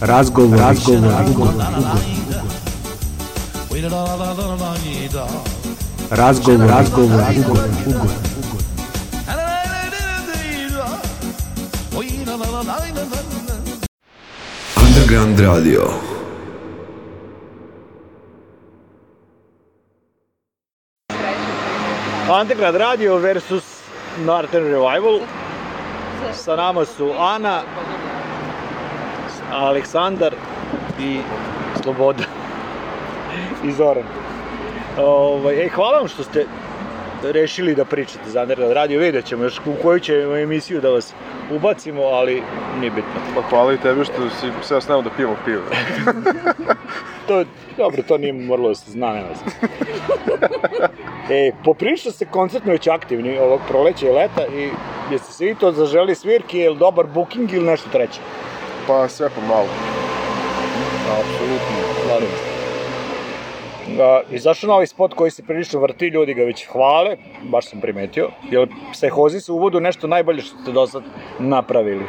Razgovor, razgovor, ugovor, razgovor, razgovor, ugovor, ugovor. Underground Radio. Underground Radio versus Northern Revival. Sa nama su Ana, Aleksandar i Sloboda. I Zoran. Ovaj, ej, hvala vam što ste rešili da pričate za Underground Radio. Vidjet ćemo još u koju ćemo emisiju da vas ubacimo, ali nije bitno. Pa hvala i tebi što si sve s nama da pijemo pivo. To, dobro, to nije moralo da se zna, nema se. e, poprilično ste koncertno već aktivni ovog proleća i leta i jeste se i to zaželi svirke, je li dobar booking ili nešto treće? Pa sve pomalo. Apsolutno, slažem se. Izašao novi spot koji se prilično vrti, ljudi ga već hvale, baš sam primetio. Jer psehozi su u uvodu nešto najbolje što ste do sad napravili.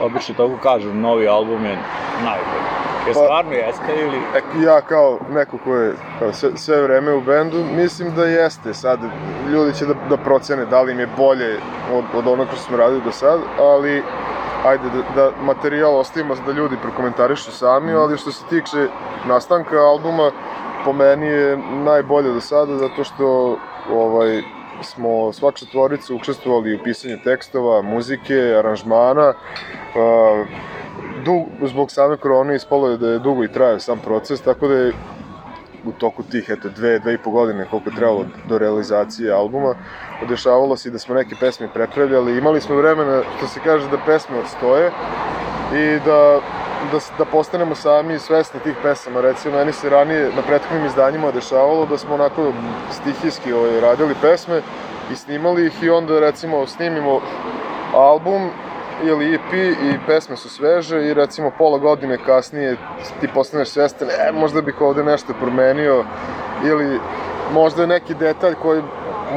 Obično tako kažu, novi album je najbolji. Je Pa- stvarno jeste ili... E, ja kao neko ko je kao sve, sve vreme u bendu, mislim da jeste. Sad, ljudi će da, da procene da li im je bolje od, od onog što smo radili do sad, ali ajde da, da materijal ostavimo da ljudi prokomentarišu sami, ali što se tiče nastanka albuma, po meni je najbolje do sada, zato što ovaj, smo svak četvorica učestvovali u pisanju tekstova, muzike, aranžmana, uh, dug, zbog same korone ispalo je da je dugo i trajao sam proces, tako da je u toku tih, eto, dve, dve i po godine koliko je trebalo do realizacije albuma, dešavalo se da smo neke pesme prepravljali, imali smo vremena, što se kaže, da pesme stoje i da, da, da postanemo sami svesni tih pesama. Recimo, meni se ranije na prethodnim izdanjima dešavalo da smo onako stihijski ovaj, radili pesme i snimali ih i onda recimo snimimo album ili EP i pesme su sveže i recimo pola godine kasnije ti postaneš svestan, e, možda bih ovde nešto promenio ili možda je neki detalj koji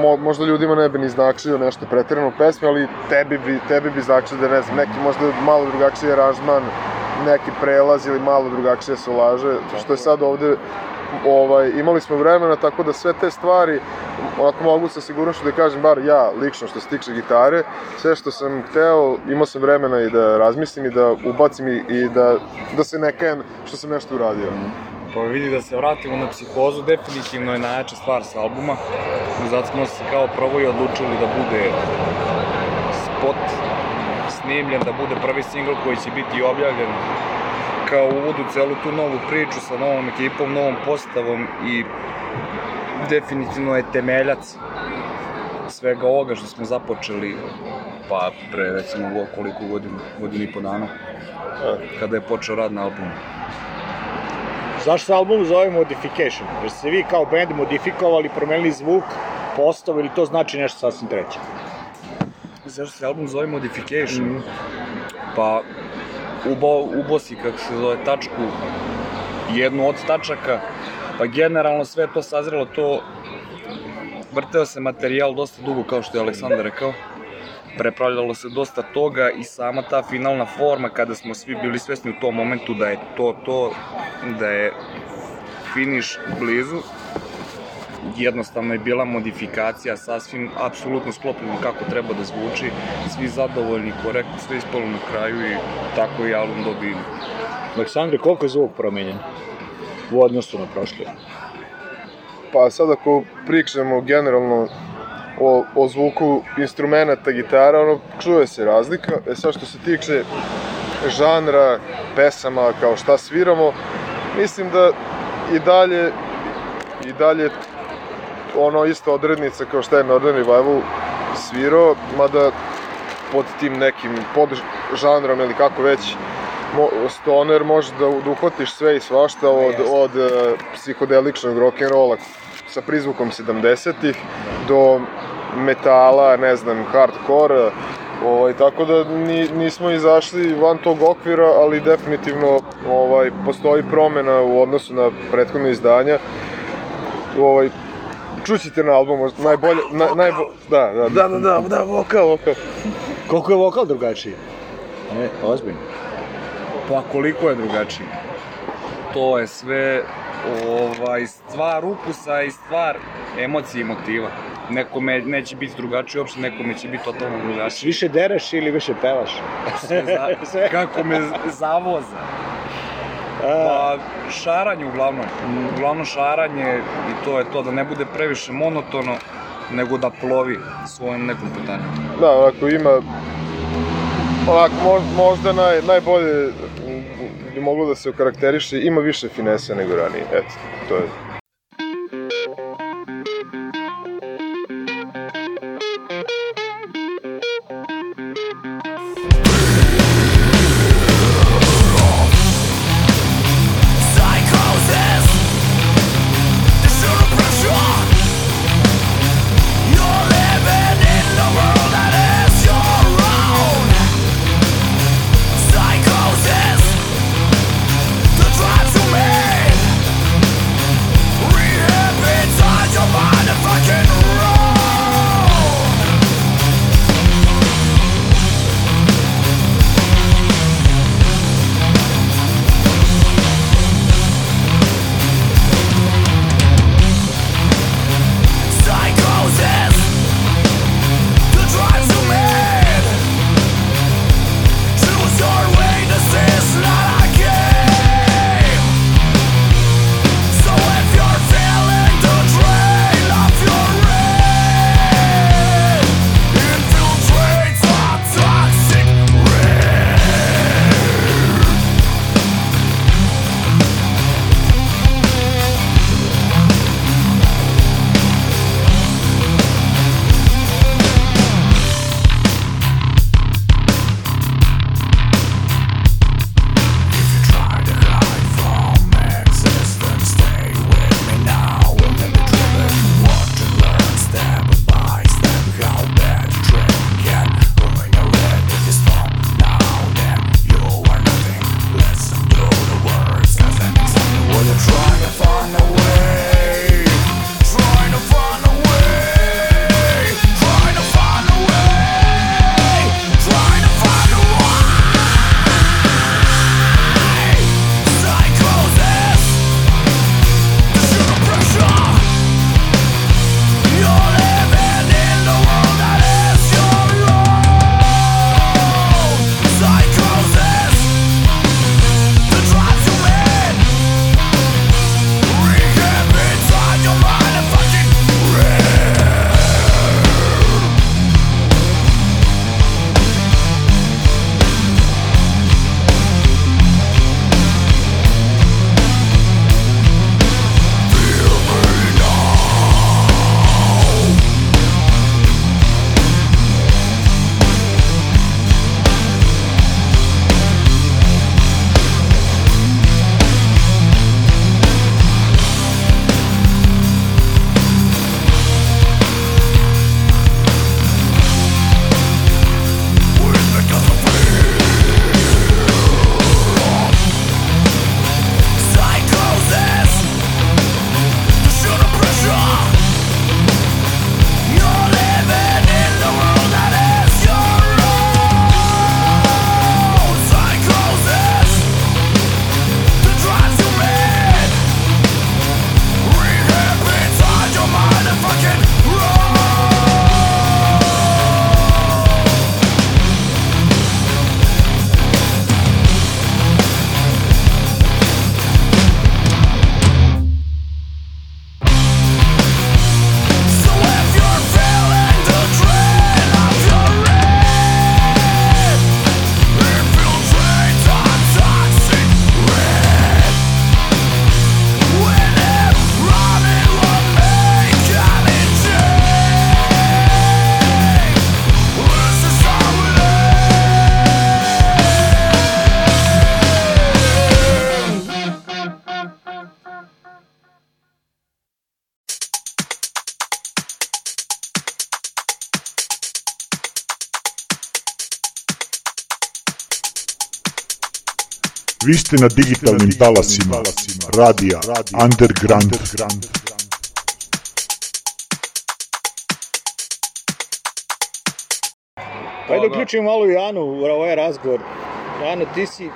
mo, možda ljudima ne bi ni značio nešto pretirano u pesmi, ali tebi bi, tebi bi značio da ne znam, neki možda malo drugačiji aranžman, neki prelaz ili malo drugačije solaže, što je sad ovde ovaj, imali smo vremena, tako da sve te stvari, onako mogu sa sigurnošću da kažem, bar ja lično što se tiče gitare, sve što sam hteo, imao sam vremena i da razmislim i da ubacim i, i da, da se ne kajem što sam nešto uradio. Pa vidi da se vratimo na psihozu, definitivno je najjača stvar sa albuma. Zato smo se kao prvo i odlučili da bude spot snimljen, da bude prvi singl koji će biti objavljen kao uvod u celu tu novu priču sa novom ekipom, novom postavom i definitivno je temeljac svega ovoga što smo započeli pa pre recimo koliko godina, godinu i po dana kada je počeo rad na albumu. Zašto se album zove Modification? Jer ste vi kao band modifikovali, promenili zvuk, postavu ili to znači nešto sasvim treće? Zašto se album zove Modification? Pa, ubo, ubo si, kako se zove, tačku, jednu od tačaka, pa generalno sve to sazrelo, to vrteo se materijal dosta dugo, kao što je Aleksandar rekao, prepravljalo se dosta toga i sama ta finalna forma kada smo svi bili svesni u tom momentu da je to to, da je finiš blizu, jednostavno je bila modifikacija sasvim apsolutno sklopljeno kako treba da zvuči, svi zadovoljni, korektno, sve ispalo na kraju i tako i album dobio. Aleksandre, koliko je zvuk promenjen u odnosu na prošle? Pa sad ako pričamo generalno o, o zvuku instrumenta gitara, ono, čuje se razlika. E sad što se tiče žanra, pesama, kao šta sviramo, mislim da i dalje i dalje ono isto odrednica kao šta je Northern Revival svirao, mada pod tim nekim pod žanrom ili kako već mo, stoner može da, da uhvatiš sve i svašta od, od uh, psihodeličnog rock'n'rolla sa prizvukom 70-ih do metala, ne znam, hardcore, ovaj, tako da ni, nismo izašli van tog okvira, ali definitivno ovaj, postoji promena u odnosu na prethodne izdanja. Ovaj, čućite na albumu, najbolje, na, naj da, da, da, da, da, da, vokal, vokal. Koliko je vokal drugačiji? Ne, ozbiljno. Pa koliko je drugačiji? To je sve ovaj, stvar ukusa i stvar emocije i motiva nekome neće biti drugačije, uopšte nekome će biti totalno drugačije. Više dereš ili više pevaš? Sve za, Sve. Kako me zavoza. Pa, šaranje uglavnom. Uglavnom šaranje i to je to, da ne bude previše monotono, nego da plovi svojom nekom pitanju. Da, onako ima... Onako, možda naj, najbolje bi moglo da se okarakteriše, ima više finese nego ranije, eto, to je Vi ste na digitalnim talasima radija Underground. Pa Ajde uključimo malo Janu u ovaj razgovor. Jana, ti si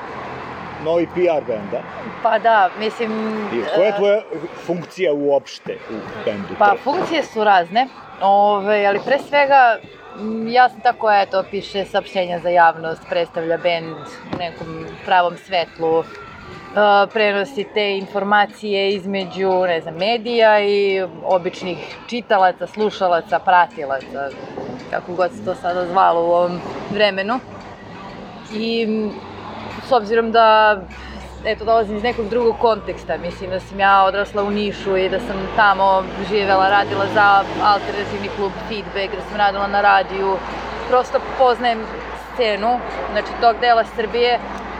novi PR benda. Pa da, mislim... I koja je e, tvoja funkcija uopšte u bendu? Pa funkcije su razne, ove, ali pre svega ja sam tako, eto, piše saopštenja za javnost, predstavlja bend u nekom pravom svetlu, e, prenosi te informacije između, ne znam, medija i običnih čitalaca, slušalaca, pratilaca, kako god se to sada zvalo u ovom vremenu. I s obzirom da eto, dolazim iz nekog drugog konteksta, mislim da sam ja odrasla u Nišu i da sam tamo živela, radila za alternativni klub Feedback, da sam radila na radiju, prosto poznajem scenu, znači tog dela Srbije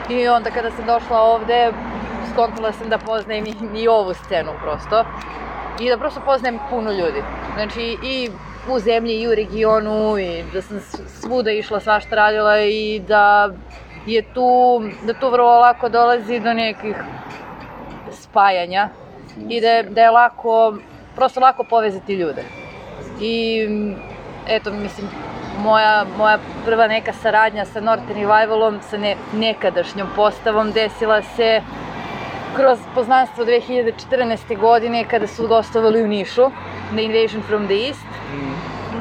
i onda kada sam došla ovde, skontala sam da poznajem i, i ovu scenu prosto i da prosto poznajem puno ljudi. Znači i u zemlji i u regionu i da sam svuda išla, svašta radila i da je tu, da tu vrlo lako dolazi do nekih spajanja i da je, da je lako, prosto lako povezati ljude. I eto, mislim, moja, moja prva neka saradnja sa Northern Revivalom, sa ne, nekadašnjom postavom, desila se kroz poznanstvo 2014. godine kada su gostovali u Nišu, The Invasion from the East,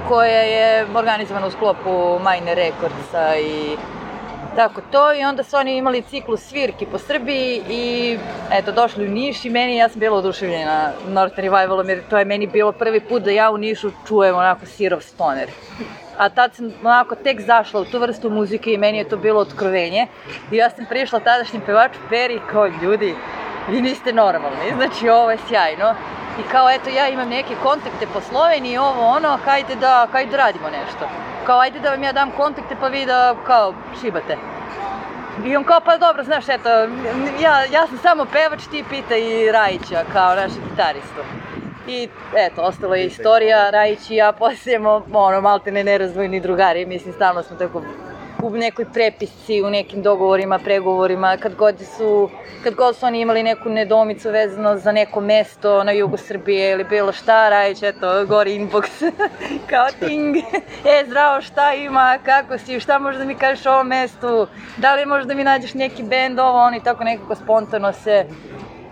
koja je organizovana u sklopu Mine Recordsa i tako to i onda su oni imali ciklus svirki po Srbiji i eto došli u Niš i meni ja sam bila oduševljena North Revivalom jer to je meni bilo prvi put da ja u Nišu čujem onako sirov stoner. A tad sam onako tek zašla u tu vrstu muzike i meni je to bilo otkrovenje. I ja sam prišla tadašnjem pevaču Peri kao ljudi, vi niste normalni, znači ovo je sjajno. I kao eto ja imam neke kontakte po Sloveniji, ovo ono, hajde da, hajde da radimo nešto. Kao ajde da vam ja dam kontakte pa vi da kao šibate. I on kao, pa dobro, znaš, eto, ja, ja sam samo pevač, ti pita i Rajića, kao našeg gitaristu. I eto, ostala je istorija, Rajić i ja postajemo, ono, malte ne nerazdvojni drugari, mislim, stalno smo tako u nekoj prepisci, u nekim dogovorima, pregovorima, kad god su, kad god su oni imali neku nedomicu vezano za neko mesto na jugu Srbije ili bilo šta, Rajić, eto, gori inbox, kao ting, e, zdravo, šta ima, kako si, šta možda mi kažeš o ovom mestu, da li možda mi nađeš neki bend, ovo, oni tako nekako spontano se,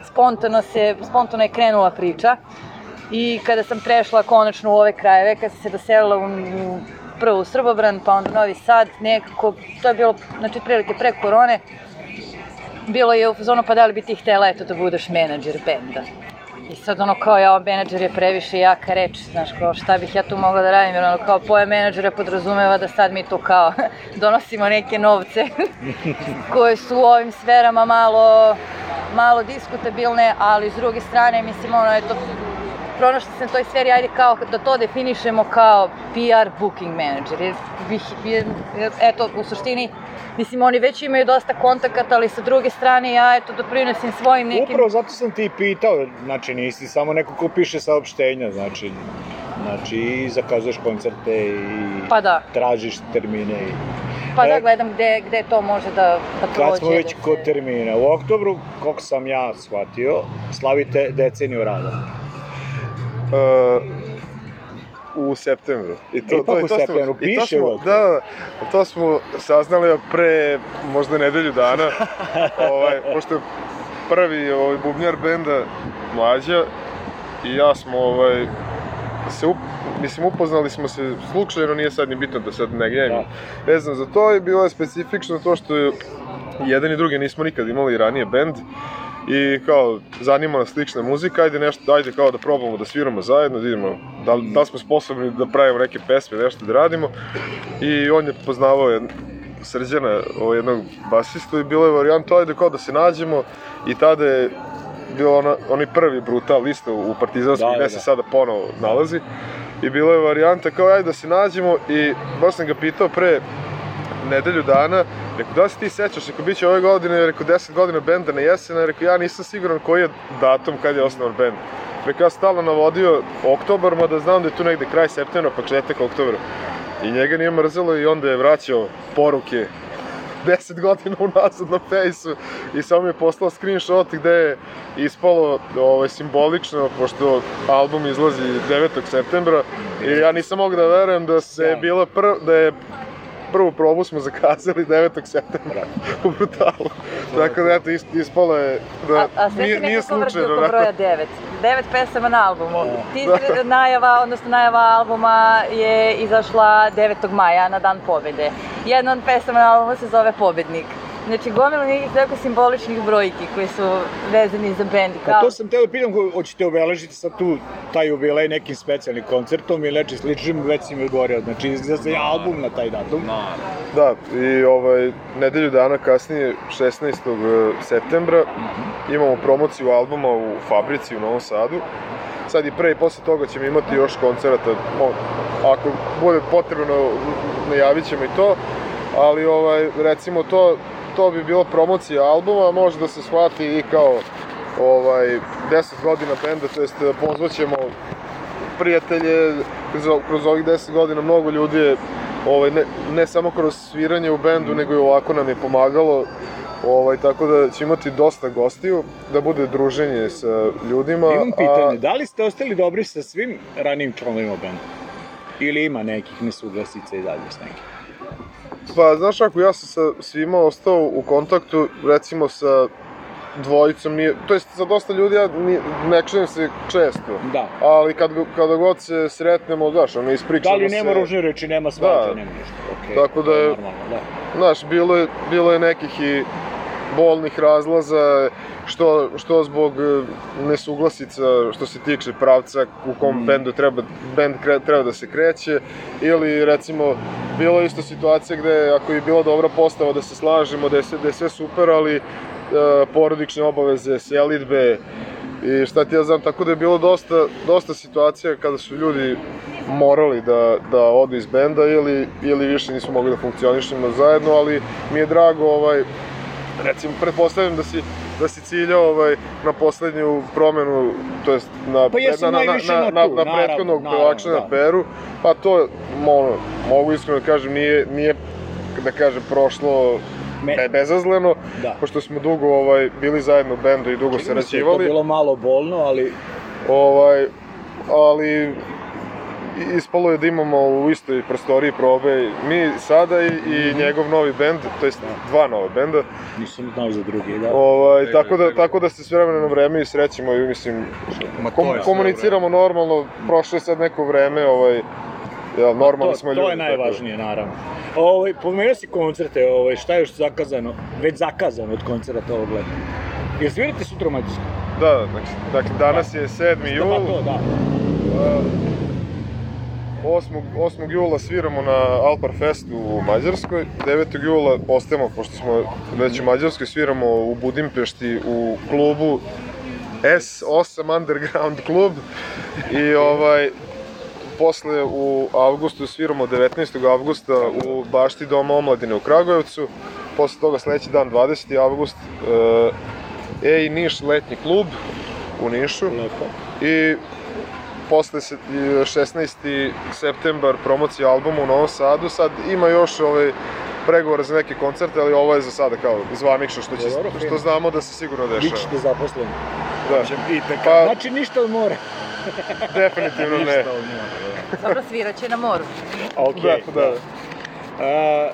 spontano se, spontano je krenula priča. I kada sam prešla konačno u ove krajeve, kad sam se doselila u, u prvo u Srbobran, pa onda Novi Sad, nekako, to je bilo, znači, prilike pre korone, bilo je u fazonu, pa da li bi ti htela, eto, da budeš menadžer benda. I sad ono kao, ja, menadžer je previše jaka reč, znaš, kao šta bih ja tu mogla da radim, jer ono kao pojam menadžera podrazumeva da sad mi tu kao donosimo neke novce koje su u ovim sferama malo, malo diskutabilne, ali s druge strane, mislim, ono, eto, pronašla sam toj sferi, ajde kao da to definišemo kao PR booking manager. Jer, jer, jer, eto, u suštini, mislim, oni već imaju dosta kontakata, ali sa druge strane ja, eto, doprinosim svojim nekim... Upravo zato sam ti pitao, znači nisi samo neko ko piše saopštenja, znači, znači i zakazuješ koncerte i Pa da. tražiš termine i... Pa da E, gledam gde, gde to može da, da prođe. Kad smo već da kod se- termina, u oktobru, koliko sam ja shvatio, slavite deceniju rada. Uh, u septembru. I to, Ipak to, u to septembru, smo, i to smo, da, da, to smo saznali pre možda nedelju dana, ovaj, pošto je prvi ovaj, bubnjar benda Mlađa i ja smo ovaj, se up, mislim upoznali smo se slučajno, nije sad ni bitno da sad ne gnjavim Da. vezano za to i bilo je specifično to što je jedan i drugi nismo nikad imali ranije bend i kao zanima nas slična muzika, ajde nešto, ajde kao da probamo da sviramo zajedno, da vidimo da, da smo sposobni da pravimo neke pesme, nešto da radimo. I on je poznavao jed, Srđana, ovaj, jednog basistu i bilo je varijanta, ajde kao da se nađemo. I tada je bio ona, onaj prvi brutal isto u Partizanskom Da, da, gde da. se sada ponovo nalazi. I bila je varijanta kao ajde da se nađemo i baš sam ga pitao pre nedelju dana, rekao da se ti sećaš, rekao bit će ove godine, rekao 10 godina benda na jesena, rekao ja nisam siguran koji je datum kad je osnovan bend. Rekao ja stalno navodio oktobar, mada znam da je tu negde kraj septembra, početak oktobra. I njega nije mrzelo i onda je vraćao poruke 10 godina unazad na fejsu i samo mi je poslao screenshot gde je ispalo ovaj, simbolično, pošto album izlazi 9. septembra i ja nisam mogao da verujem da se Da. bila prv, da je prvu probu smo zakazali 9. septembra u Brutalu. Tako da, eto, is- ispalo je da A, a nije, nije slučajno. onako. broja 9. 9 pesama na albumu. Da. Teaser najava, odnosno najava albuma je izašla 9. maja na dan pobede. Jedna od pesama na albumu se zove Pobednik. Znači, gomila nekih tako simboličnih brojki koji su vezani za band. Pa to sam teo da pitam, hoćete obeležiti sad tu taj jubilej nekim specijalnim koncertom ili neči sličnim, već si mi odgovorio, znači izgleda se album na taj datum. Da, i ovaj, nedelju dana kasnije, 16. septembra, imamo promociju albuma u Fabrici u Novom Sadu. Sad i pre i posle toga ćemo imati još koncerata, ako bude potrebno, najavit ćemo i to, ali ovaj, recimo to, to bi bilo promocija albuma, može da se shvati i kao ovaj, 10 godina benda, to jest pozvaćemo prijatelje, kroz, kroz ovih 10 godina mnogo ljudi je, ovaj, ne, ne samo kroz sviranje u bendu, nego i ovako nam je pomagalo, ovaj, tako da će imati dosta gostiju, da bude druženje sa ljudima. Imam pitanje, A, da li ste ostali dobri sa svim ranijim članovima benda? Ili ima nekih nesuglasica i dalje s nekim? Pa, znaš ako ja sam sa svima ostao u kontaktu, recimo sa dvojicom, nije, to jest sa dosta ljudi ja ni, ne čujem se često. Da. Ali kad, kada god se sretnemo, znaš, ono, ispričamo Da li nema se. ružne reči, nema svađa, Da. nema ništa, okej. Tako da je- Normalno, da. Znaš, bilo je, bilo je nekih i bolnih razlaza, što, što zbog e, nesuglasica što se tiče pravca u kom Mm. bendu treba, bend kre, treba da se kreće, ili recimo, bilo je isto situacija gde ako je bila dobra postava da se slažemo, da je da je sve super, ali e, porodične obaveze, selitbe, i šta ti ja znam, tako da je bilo dosta, dosta situacija kada su ljudi morali da, da odu iz benda ili, ili više nismo mogli da funkcionišemo zajedno, ali mi je drago, ovaj, recimo, pretpostavljam da si, da si ciljao ovaj, na poslednju promenu, to jest na, Pa na, na, na, na na, na naravno, prethodnog pevača na da. Peru, pa to, ono, mogu iskreno da kažem, nije, nije da kažem, prošlo Me- be, bezazleno, Da. pošto smo dugo ovaj, bili zajedno u bendu i dugo Čini mi se da je to bilo malo bolno, ali Ovaj, ali i- ispalo je da imamo u istoj prostoriji probe mi sada i, i njegov novi bend, to jest dva nova benda. nisam znao za drugi, da. Ovaj, tako, da, tako da se s vremena na vreme i srećemo i mislim, Ma to kom, je komuniciramo normalno, prošlo je sad neko vreme, ovaj, ja, normalni to, smo to ljudi. je tako da- najvažnije, naravno. Ovaj, pomenuo si koncerte, ovaj, šta je još zakazano, već zakazano od koncerta ovog leta? Jer svirate sutra u Mađarskoj? Da, znači, dakle, danas je 7. Pa jul, to, da. 8. 8. jula sviramo na Alpar Festu u Mađarskoj, 9. jula ostajemo, pošto smo već u Mađarskoj, sviramo u Budimpešti u klubu S8 Underground klub i ovaj posle u avgustu sviramo 19. avgusta u bašti Doma omladine u Kragujevcu, posle toga sledeći dan 20. avgust e, EI Niš letnji klub u Nišu Lepo. i posle se, i 16. septembar promocija albuma u Novom Sadu, sad ima još ovaj pregovora za neke koncerte, ali ovo je za sada kao zvanično što, će, Dobro, što znamo da se sigurno dešava. Bićete zaposleni. Da, biti Pa- Znači ništa od mora. definitivno ne. Ništa od mora. Dobro, svirat će na moru. Okej. Da, da. A,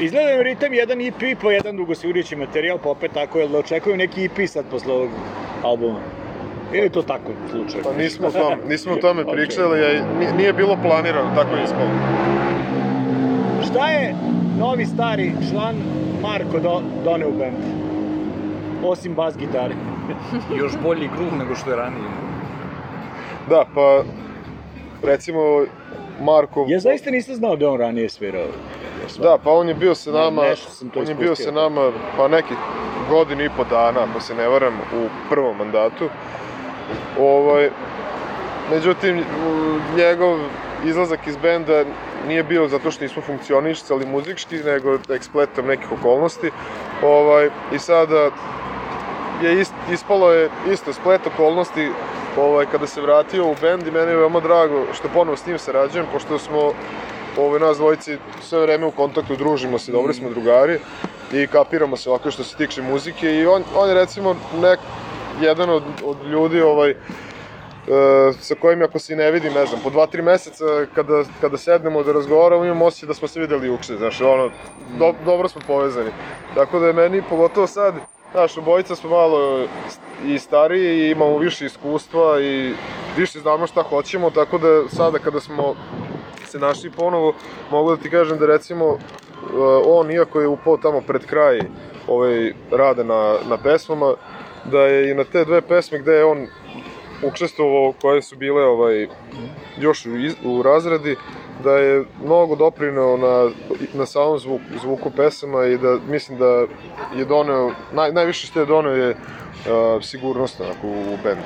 Izgleda im ritam jedan EP pa jedan dugosvirajući materijal, pa opet tako, jel da očekuju neki EP sad posle ovog albuma? Ili to tako slučaj? Pa nismo o tome, nismo o tome pričali, i nije- bilo planirano, tako je ispalo. Šta je novi stari član Marko do, doneo u band? Osim bas gitare. Još bolji groove nego što je ranije. Da, pa recimo Marko... Ja zaista nisam znao da on ranije svirao. Da, pa on je bio sa Ne, nama, nešto sam to on je bio sa nama pa neki godinu i po dana, ako se ne varam, u prvom mandatu. Ovaj, međutim, njegov izlazak iz benda nije bio zato što nismo funkcionisali muzički, nego ekspletom nekih okolnosti. Ovaj, I sada je ist, ispalo je isto splet okolnosti ovaj, kada se vratio u bend i meni je veoma drago što ponovo s njim sarađujem, pošto smo ovaj, nas dvojici sve vreme u kontaktu, družimo se, dobri smo drugari i kapiramo se ovako što se tiče muzike i on, on je recimo nek, jedan od, od ljudi ovaj, e, sa kojim ako se ne vidim, ne znam, po dva, tri meseca kada, kada sednemo da razgovaramo, imam osjećaj da smo se videli juče, znaš, ono, do, dobro smo povezani. Tako da je meni, pogotovo sad, znaš, obojica smo malo i stariji i imamo više iskustva i više znamo šta hoćemo, tako da sada kada smo se našli ponovo, mogu da ti kažem da recimo uh, on, iako je upao tamo pred kraj ovaj, rade na, na pesmama, da je i na te dve pesme gde je on učestvovao, koje su bile ovaj, još u, iz, u razredi, da je mnogo doprineo na, na samom zvuk, zvuku pesama i da mislim da je doneo, naj, najviše što je doneo je uh, sigurnost onako, u, u bendu.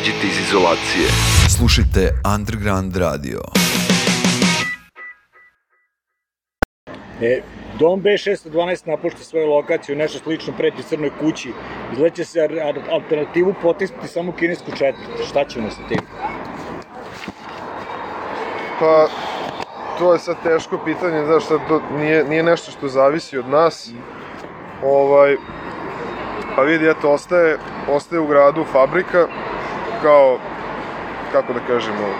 Izađite iz izolacije. Slušajte Underground Radio. E, Dom B612 napušta svoju lokaciju, nešto slično preti crnoj kući. Izleće se ar- ar- alternativu potisnuti samo kinesku četvrt. Šta ćemo sa tim? Pa, to je sad teško pitanje, znaš, sad to nije, nije nešto što zavisi od nas. Ovaj, pa vidi, eto, ostaje, ostaje u gradu fabrika kao, kako da kažemo,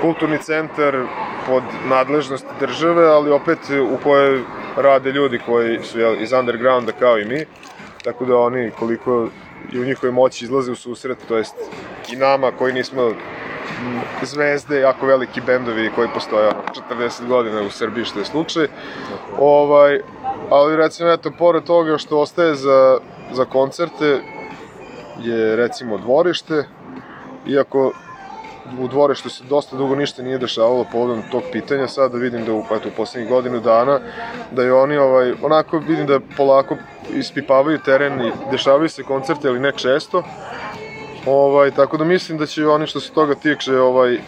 kulturni centar pod nadležnosti države, ali opet u kojoj rade ljudi koji su jel, iz undergrounda kao i mi. Tako da oni, koliko i u njihovoj moći izlaze u susret, to jest i nama koji nismo zvezde, jako veliki bendovi koji postoje ono, 40 godina u Srbiji, što je slučaj. Ovaj, ali recimo, eto, pored toga što ostaje za, za koncerte je recimo dvorište, iako u dvorištu se dosta dugo ništa nije dešavalo povodom tog pitanja, sada vidim da u, eto, u poslednjih godinu dana, da je oni ovaj, onako vidim da polako ispipavaju teren i dešavaju se koncerte, ali ne često, Ovaj, tako da mislim da će oni što se toga tiče ovaj,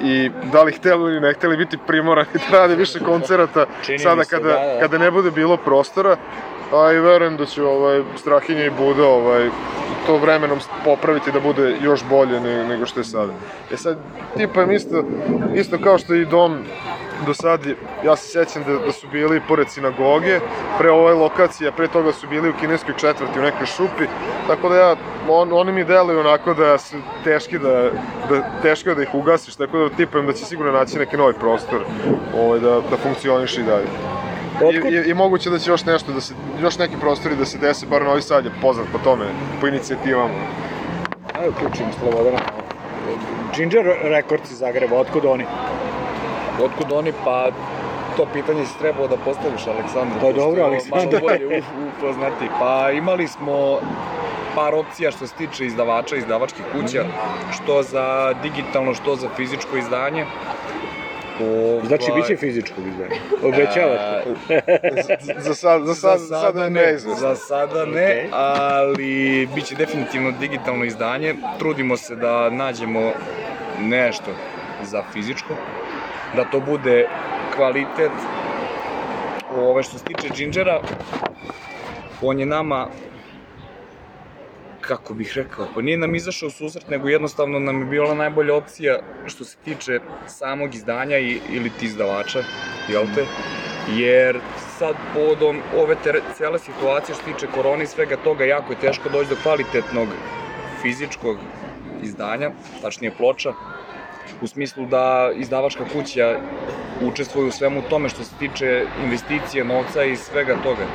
i da li hteli ili ne hteli biti primorani da rade više koncerata Čini sada se, kada, da, da. kada ne bude bilo prostora. A i verujem da će ovaj, Strahinja i Buda ovaj, to vremenom popraviti da bude još bolje ne, nego što je sada. E sad, tipa im isto, isto kao što je i dom do sad, ja se sećam da, da su bili pored sinagoge, pre ove lokacije, pre toga su bili u kineskoj četvrti, u nekoj šupi, tako da ja, on, oni mi deluju onako da su teški da, da, teško je da ih ugasiš, tako da tipujem da će sigurno naći neki novi prostor ovaj, da, da funkcioniše i dalje. I, i, I moguće da će još nešto, da se, još neki prostori da se dese, bar Novi Sad je poznat po tome, po inicijativama. Ajde, uključimo Slobodana. Ginger Records iz Zagreba, otkud oni? Otkud oni, pa to pitanje si trebao da postaviš Aleksandru. Pa dobro, Aleksandar. Malo bolje upoznati. Pa imali smo par opcija što se tiče izdavača, izdavačkih kuća, što za digitalno, što za fizičko izdanje. O, Znači, bit će fizičkog izdanja. Obećavaš? za, za, sad, za, sad, za sada je neizvesno. Za sada ne, Okej. ali bit će definitivno digitalno izdanje. Trudimo se da nađemo nešto za fizičko, da to bude kvalitet. Ove što se tiče Gingera, on je nama kako bih rekao, pa nije nam izašao susret, nego jednostavno nam je bila najbolja opcija što se tiče samog izdanja i, ili ti izdavača, jel te? Jer sad povodom ove tere, cele situacije što se tiče korone i svega toga, jako je teško doći do kvalitetnog fizičkog izdanja, tačnije ploča, u smislu da izdavačka kuća učestvuje u svemu tome što se tiče investicije, novca i svega toga.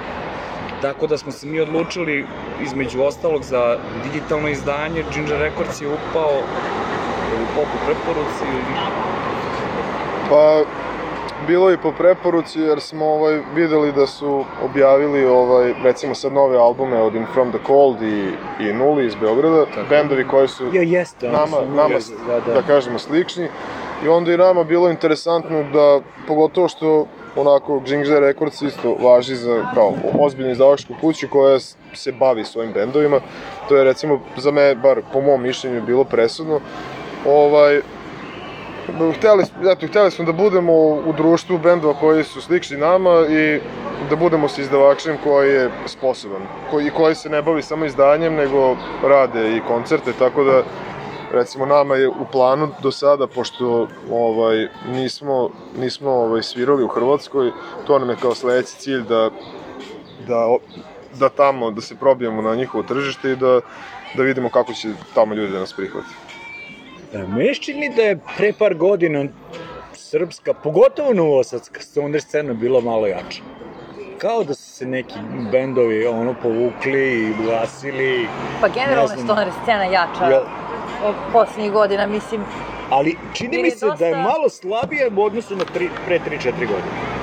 Tako da smo se mi odlučili, između ostalog, za digitalno izdanje. Ginger Records je upao, je li upao po preporuci ili... Pa, bilo je po preporuci jer smo ovaj, videli da su objavili ovaj, recimo sad nove albume od In From The Cold i, i Nuli iz Beograda, bendovi koji su Ja, jeste. nama, su nama da, da, da. kažemo slični i onda i nama bilo interesantno da pogotovo što onako Ginger Records isto važi za kao ozbiljnu izdavačku kuću koja se bavi svojim bendovima to je recimo za me bar po mom mišljenju bilo presudno ovaj hteli, eto, hteli smo da budemo u društvu bendova koji su slični nama i da budemo sa izdavačem koji je sposoban, koji, koji se ne bavi samo izdanjem, nego rade i koncerte, tako da recimo nama je u planu do sada, pošto ovaj, nismo, nismo ovaj, svirali u Hrvatskoj, to nam je kao sledeći cilj da, da, da tamo, da se probijemo na njihovo tržište i da, da vidimo kako će tamo ljudi da nas prihvati. E, se čini da je pre par godina srpska, pogotovo novosadska stoner scena bila malo jača. Kao da su se neki bendovi ono povukli i ugasili, Pa generalno Ne je stoner scena jača od poslednjih godina, mislim. ali čini mi se da je dosta- malo slabije u odnosu na tri, pre 3-4 godine.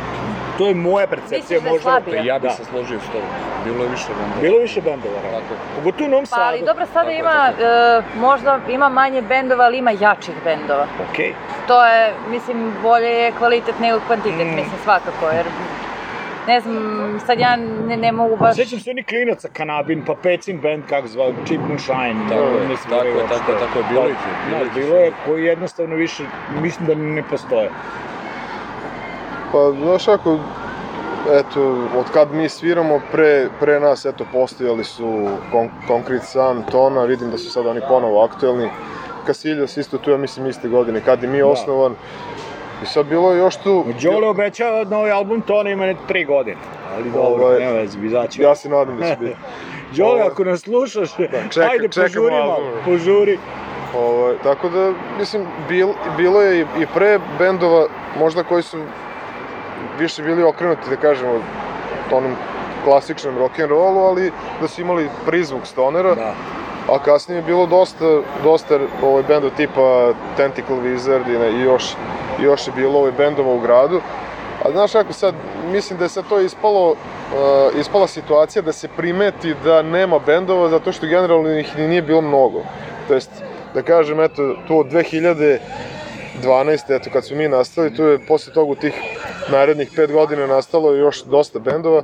To je moja percepcija, Misliš da je možda... slabije? Ja bih Da. se složio s tobom. Bilo je više bendova. Bilo je više bendova, realno. Tako. Pogotovo u Novom Pa ali Sadu. dobro, sada Tako ima, e, možda ima manje bendova, ali ima jačih bendova. Okej. To je, mislim, bolje je kvalitet nego kvantitet, Mm. mislim, svakako, jer ne znam, sad ja ne, ne mogu baš... Sjećam se oni klinaca Kanabin, pa Pecin band, kako zvao, Cheap Moonshine. Tako je, tako tako je, tako je, bilo je, bilo Da, je. bilo je, koji jednostavno više, mislim da ne postoje. Pa, znaš ako, eto, od kad mi sviramo, pre, pre nas, eto, postojali su Kon Concrete Sun, Tona, vidim da su sad oni ponovo aktuelni. Kasiljos isto tu, ja mislim, iste godine, kad je mi osnovan. I sad bilo je još tu... Đole obećava novi album, to ima ne tri godine. Ali dobro, Ovaj, nema veze, izaći. Ja se nadam da će biti. Đole, Ovaj, ako nas slušaš, čeka- ajde požuri malo, požuri. Ovaj, tako da, mislim, bil, bilo je i, i pre bendova, možda koji su više bili okrenuti, da kažemo, onom klasičnom rock'n'rollu, ali da su imali prizvuk stonera, Da. a kasnije je bilo dosta, dosta ovaj, bendova tipa Tentacle Wizard i, ne, i još, još je bilo ovaj, bendova u gradu. A znaš kako sad, mislim da je sad to ispalo, uh, ispala situacija da se primeti da nema bendova zato što generalno ih ni nije bilo mnogo. To jest, da kažem, eto, tu od 2012. eto, kad smo mi nastali, tu je posle toga u tih narednih pet godina nastalo još dosta bendova.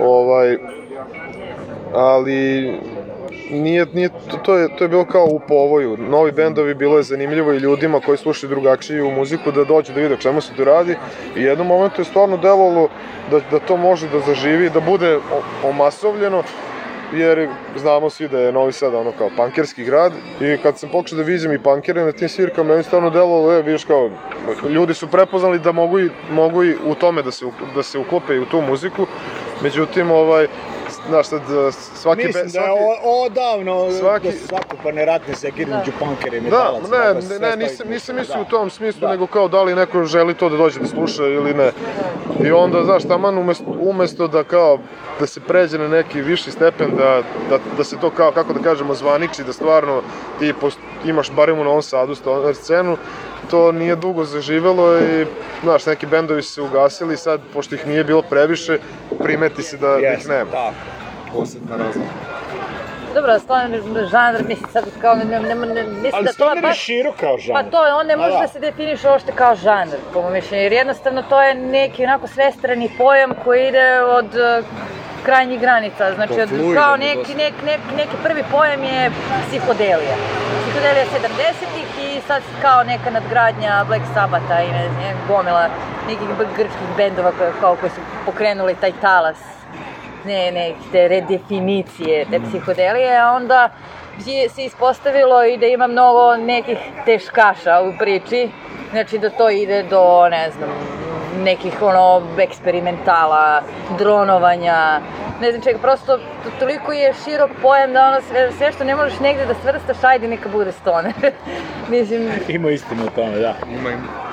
Ovaj, ali nije, nije, to, to, je, to je bilo kao u povoju. Novi bendovi bilo je zanimljivo i ljudima koji slušaju drugačiju muziku da dođu da vide čemu se tu radi. I jednom momentu je stvarno delovalo da, da to može da zaživi, da bude omasovljeno jer znamo svi da je Novi Sad ono kao pankerski grad i kad sam pokušao da viđem i pankere na tim svirkama, meni stvarno delovalo, e, vidiš kao, ljudi su prepoznali da mogu i, mogu i u tome da se, da se uklope i u tu muziku, međutim, ovaj, znaš, sad, svaki... Mislim be- da je svaki- o- odavno svaki- da su zakupane ratne sekire Da. među punkere i Da, metalaca. ne, da se ne, ne, nisam, nisam mislio Da. u tom smislu, Da. nego kao da li neko želi to da dođe da sluša ili ne. I onda, znaš, taman umesto, umesto da kao, da se pređe na neki viši stepen, da, da, da se to kao, kako da kažemo, zvaniči, da stvarno ti post, imaš barem u Novom Sadu stoner scenu, to nije dugo zaživelo i, znaš, neki bendovi su se ugasili, sad, pošto ih nije bilo previše, primeti se da, da ih nema. tako. Posebna razlika. Dobro, stoner žanr, mislim sad kao, ne, ne, ne, ne mislim Ali da to je baš... širok kao žanr. Pa to je, on ne Ma može da. da se definiše uopšte kao žanr, po mojom mišljenju, jer jednostavno to je neki onako svestrani pojam koji ide od eh, krajnjih granica, znači To od, kao je neki, dosta. neki, neki, neki prvi pojam je psihodelija. Psihodelija 70-ih i sad kao neka nadgradnja Black Sabbatha i ne znam, gomila nekih grčkih bendova koje, kao koji su pokrenuli taj talas ne, ne, te redefinicije te psihodelije, a onda je se ispostavilo i da ima mnogo nekih teškaša u priči, znači da to ide do, ne znam, nekih ono eksperimentala, dronovanja, ne znam čega, prosto to- toliko je širok pojam da ono sve, sve što ne možeš negde da svrstaš, ajde neka bude stoner. Mislim, Ima istinu u tome, da. Ima im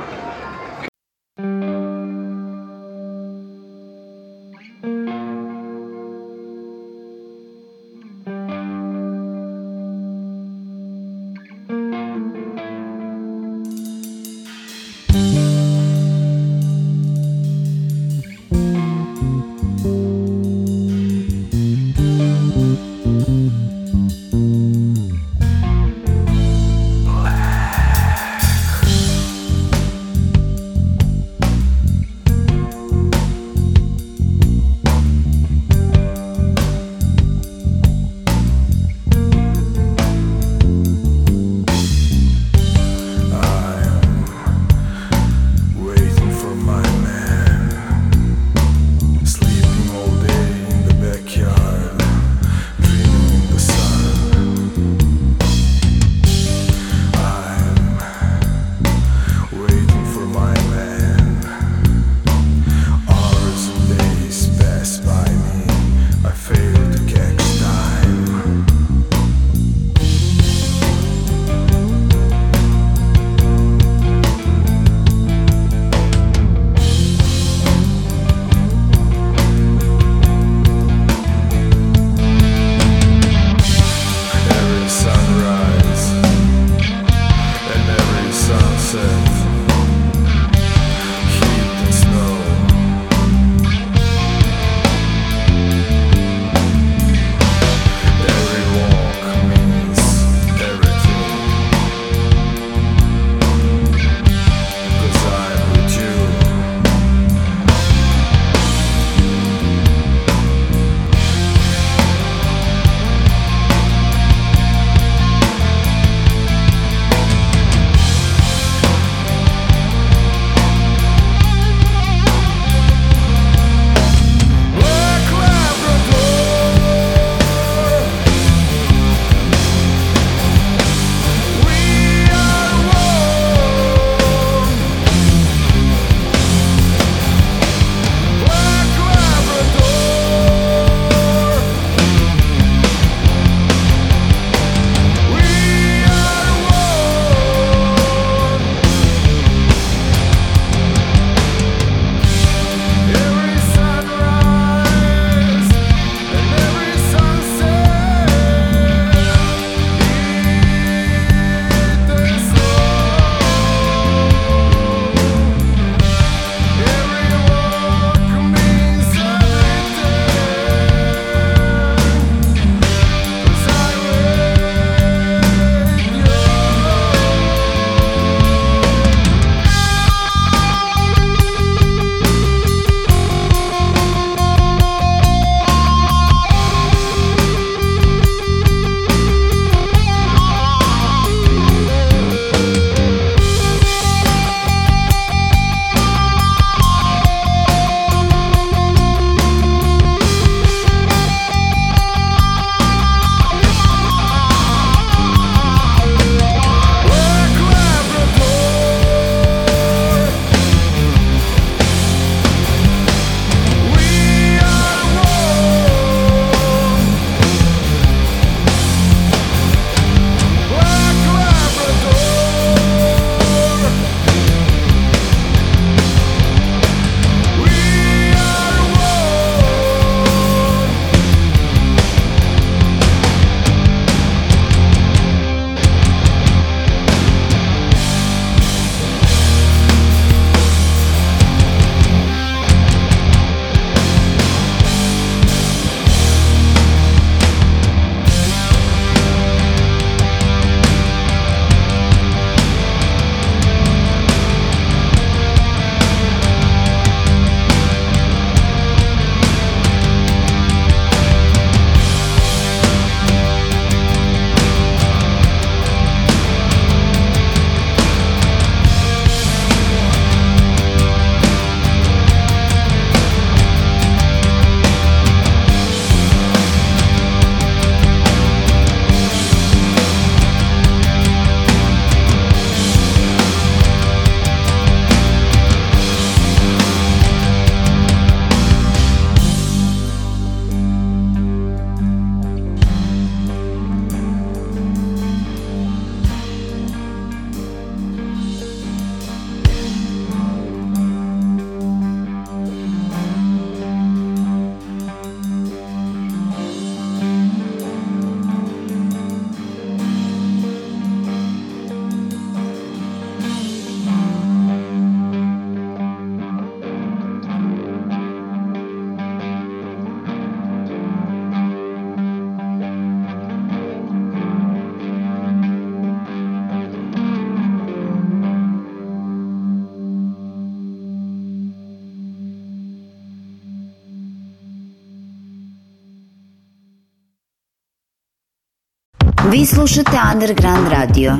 Vi slušate Underground Radio.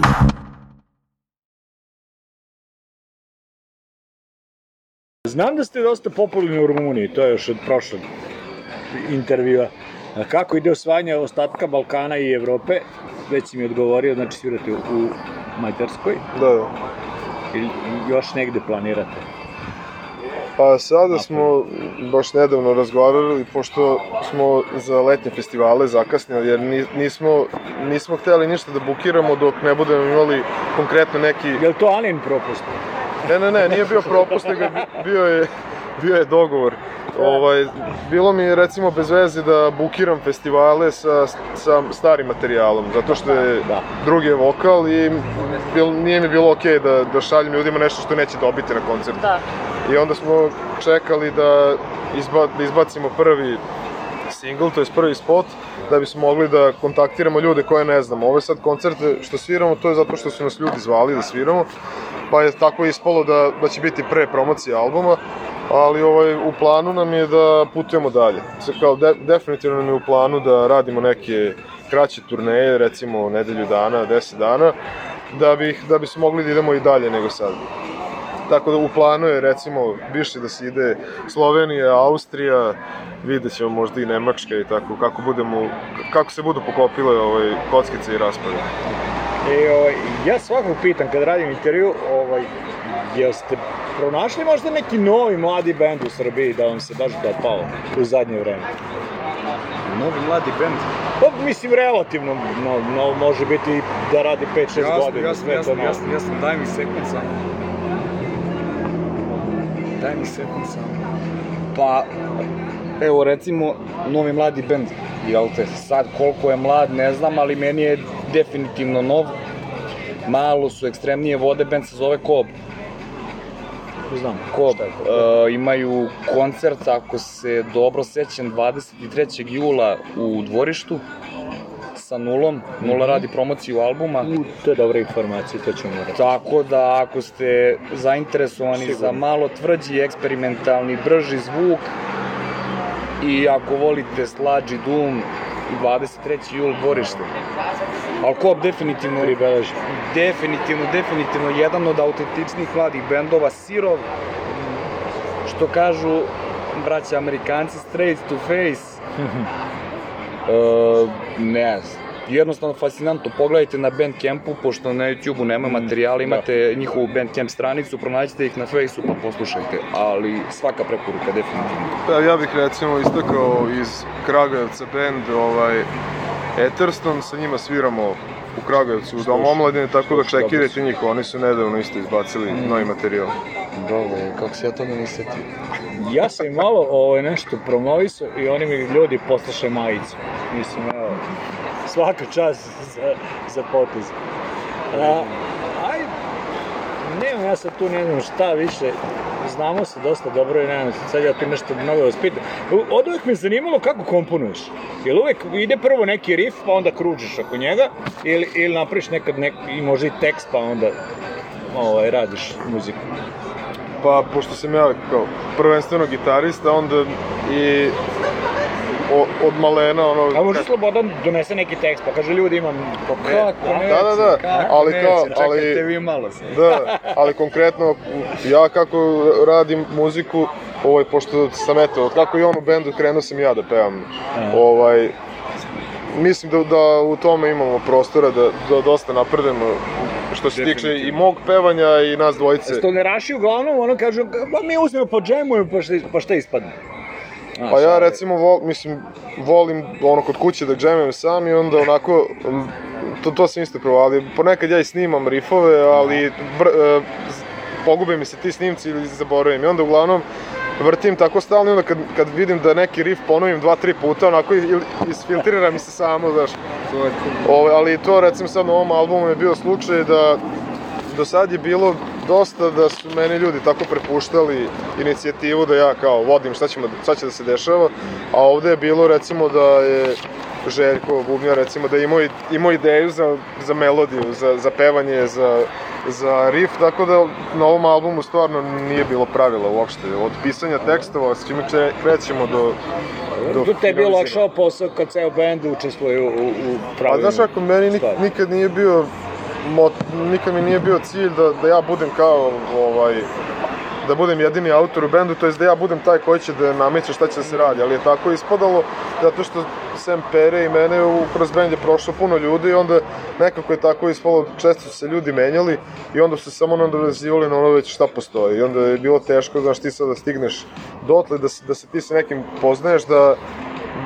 Znam da ste dosta popularni u Rumuniji, to je još od prošlog intervjua. A kako ide osvajanje ostatka Balkana i Evrope? Već si mi odgovorio, znači svirate u, Mađarskoj Da, da. ili još negde planirate? Pa sada smo baš nedavno razgovarali, pošto smo za letnje festivale zakasnili, jer ni- nismo, nismo hteli ništa da bukiramo dok ne budemo imali konkretno neki... Je li to Anin propust? Ne, ne, ne, nije bio propust, nego bi- bio je, bio je dogovor. Ovaj, bilo mi je recimo bez veze da bukiram festivale sa, sa starim materijalom, zato što je Da. drugi je vokal i bil, nije mi bilo okej da, da šaljem ljudima nešto što neće dobiti na koncertu. Da. I onda smo čekali da, izba, da izbacimo prvi single, to je prvi spot, da bismo mogli da kontaktiramo ljude koje ne znamo. Ove sad koncerte što sviramo, to je zato što su nas ljudi zvali da sviramo, pa je tako ispalo da, da će biti pre promocije albuma, ali ovaj, u planu nam je da putujemo dalje. Sve kao de, definitivno nam je u planu da radimo neke kraće turneje, recimo nedelju dana, 10 dana, da bi, da bi mogli da idemo i dalje nego sad. Tako da u planu je recimo više da se ide Slovenija, Austrija, vidjet ćemo možda i Nemačka i tako, kako, budemo, kako se budu pokopile ovaj, kockice i raspade. E, ovaj, ja svakog pitam kad radim intervju, ovaj, jel ste pronašli možda neki novi mladi bend u Srbiji da vam se baš dopao u zadnje vreme? Novi mladi bend. Pa, mislim, relativno, no, no, može biti da radi 5-6 Jasno, godina, jasno, jasno, novo. jasno, jasno, daj mi sekund samo. Daj mi sekund samo. Pa, evo recimo, novi mladi bend, jel te, sad koliko je mlad ne znam, ali meni je definitivno nov. Malo su ekstremnije vode, bend se zove Kob. Znam. Kob, Šta je Kob? e, imaju koncert, ako se dobro sećam, 23. jula u dvorištu sa nulom. Nula radi promociju albuma. U, to je dobra informacija, to ćemo morati. Tako da ako ste zainteresovani Sigurno. za malo tvrđi, eksperimentalni, brži zvuk i ako volite slađi dum, 23. jul dvorište. Ali Kob definitivno, Pribeleži. definitivno, definitivno jedan od autentičnih mladih bendova, Sirov, što kažu braća Amerikanci, straight to face. E, ne znam. Jednostavno fascinantno, pogledajte na Bandcampu, pošto na YouTubeu nema materijala, imate njihovu Bandcamp stranicu, pronađite ih na Faceu pa poslušajte, ali svaka preporuka definitivno. Pa ja bih recimo istakao iz Kragujevca band ovaj, Eterston, sa njima sviramo u Kragujevcu u Domu omladine, tako da čekirajte njih, oni su nedavno isto izbacili novi materijal. Dobro, kako se ja toga ne setio. Ja sam im malo ovaj, nešto promovisao i oni mi ljudi poslušaju majicu. Mislim, evo, svaka čast za, za potez. A, aj, nemam ja sad tu ne znam šta više, znamo se dosta dobro i nemam sad ja tu nešto mnogo da pitam. Od uvek me zanimalo kako komponuješ. Jel uvek ide prvo neki riff pa onda kružiš oko njega ili, ili napraviš nekad nek, i možda i tekst pa onda ovaj, radiš muziku. Pa, pošto sam ja kao prvenstveno gitarista, onda i od malena, ono... A može kad- Slobodan donese neki tekst, pa kaže ljudi imam... Kako neće, Da, da, da, kako ali neće, kao- čekajte ali- vi malo se. Da, ali konkretno, ja kako radim muziku, ovaj, pošto sam eto, od kako je on u bendu krenuo sam ja da pevam. Ovaj, mislim da, da u tome imamo prostora da, da dosta napredujemo što se tiče i mog pevanja i nas dvojice. Stoneraši uglavnom ono kažu, pa mi uzmemo po džemujemo pa šta, pa šta ispadne. Znaš, Pa ja recimo vol, mislim, volim ono kod kuće da džemem sam i onda onako, to, to sam isto probao, ali ponekad ja i snimam rifove, ali br, e, pogube mi se ti snimci ili zaboravim i onda uglavnom vrtim tako stalno i onda kad, kad vidim da neki rif ponovim dva, tri puta, onako il- isfiltrira mi se samo, znaš. Ovo, ali to recimo sad na ovom albumu je bio slučaj da do sad je bilo dosta da su meni ljudi tako prepuštali inicijativu da ja kao vodim šta, ćemo, šta će da se dešava, a ovde je bilo recimo da je Željko Bubnjar recimo da je imao, imao ideju za, za melodiju, za, za pevanje, za, za riff, tako da na ovom albumu stvarno nije bilo pravila uopšte. Od pisanja tekstova, s čime kre- krećemo do... do Tu te je bilo finaliziranja. lakšao posao kad ceo band učestvuje u, u, u Pa pravilnom znaš kako, meni nik, nikad nije bio, mot, nikad mi nije bio cilj da, da ja budem kao, ovaj, da budem jedini autor u bendu, to jest da ja budem taj koji će da nameće šta će da se radi, ali je tako ispadalo zato što sem Pere i mene u, kroz bend je prošlo puno ljudi i onda nekako je tako ispalo, često su se ljudi menjali i onda su se samo nadovezivali na ono već šta postoji. I onda je bilo teško, znaš, ti sad da stigneš dotle, da, da se ti sa nekim poznaješ, da,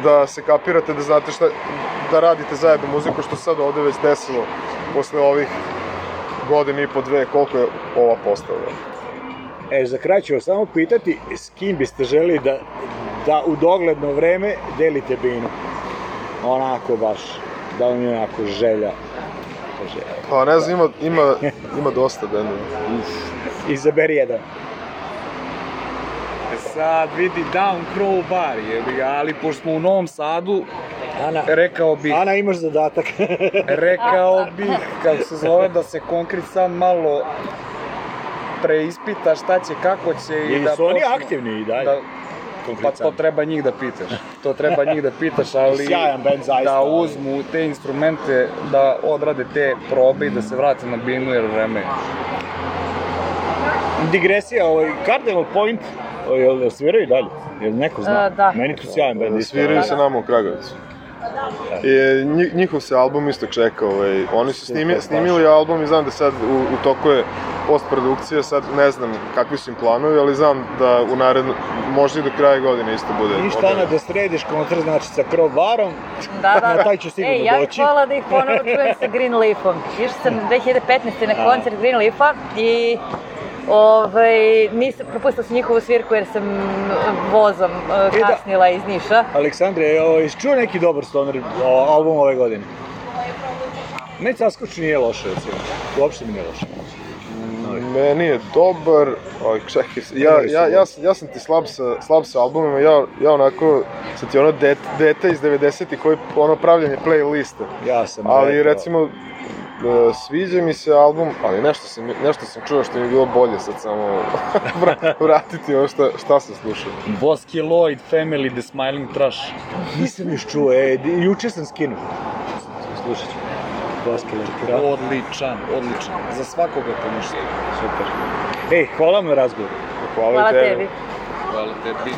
da se kapirate, da znate šta, da radite zajedno muziku, što se sad ovde već desilo posle ovih godine i po dve, koliko je ova postala. E, za kraj ću vas samo pitati s kim biste želi da, da u dogledno vreme delite binu. Onako baš, da vam je onako želja. želja. Pa ne znam, ima, ima, ima dosta bendova. Izaberi jedan. Sad vidi Down Crow bar, jebi ga, ali pošto smo u Novom Sadu, Ana, rekao bih, Ana imaš zadatak. rekao bih, kako se zove, da se konkret sad malo preispita šta će, kako će i, I da su oni aktivni i dalje. Da, pa to treba njih da pitaš. To treba njih da pitaš, ali Sjajan band, zaista, da uzmu te instrumente, da odrade te probe i da se vrate na binu jer vreme. je. Digresija, ovaj, Cardinal Point, jel, jel sviraju dalje? Jel neko zna? E, da. Meni tu sjajan band. Sviraju se nama u Kragovicu. I nji- njihov se album isto čeka, ovaj, oni su snimi, snimili album i znam da sad u, u toku je postprodukcija, sad ne znam kakvi su im planovi, ali znam da u naredno, možda i do kraja godine isto bude. Ništa, Ana, da središ koncert, znači sa crowbarom, Da, da, na da. taj ću sigurno Ej, ja bih doći. volila da ih ponovo čujem sa Green Leafom. Išla sam 2015. na koncert Green Leafa i Ovaj, nisam, propustila sam njihovu svirku jer sam vozom uh, E, da. kasnila iz Niša. Aleksandre, je ovaj, čuo neki dobar stoner o, album ove godine? Meni Saskoč nije loše, recimo. Uopšte mi nije loše. Meni je dobar, oj, čekaj, ja, ja, ja, sam, ja sam ti slab sa, slab sa albumima, ja, ja onako, sam ti ono det, dete iz 90-ih koji ono pravljanje playlista. Ja sam Ali rekao. recimo, sviđa mi se album, ali nešto sam, nešto sam čuo što mi je bilo bolje sad samo vra- vratiti ovo šta, šta sam slušao. Bosky Lloyd, Family, The Smiling Trash. Nisam još čuo, e, juče sam skinuo. Slušat ću. Baskele, da. Odličan, odličan. Za svakoga po nešto. Super. Ej, hvala vam na razgovoru. Hvala, Hvala tebi. tebi. Hvala tebi.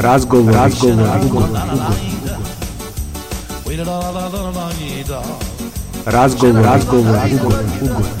Razgovor, razgovor, ugovor, razgovor, razgovor, ugovor, ugovor.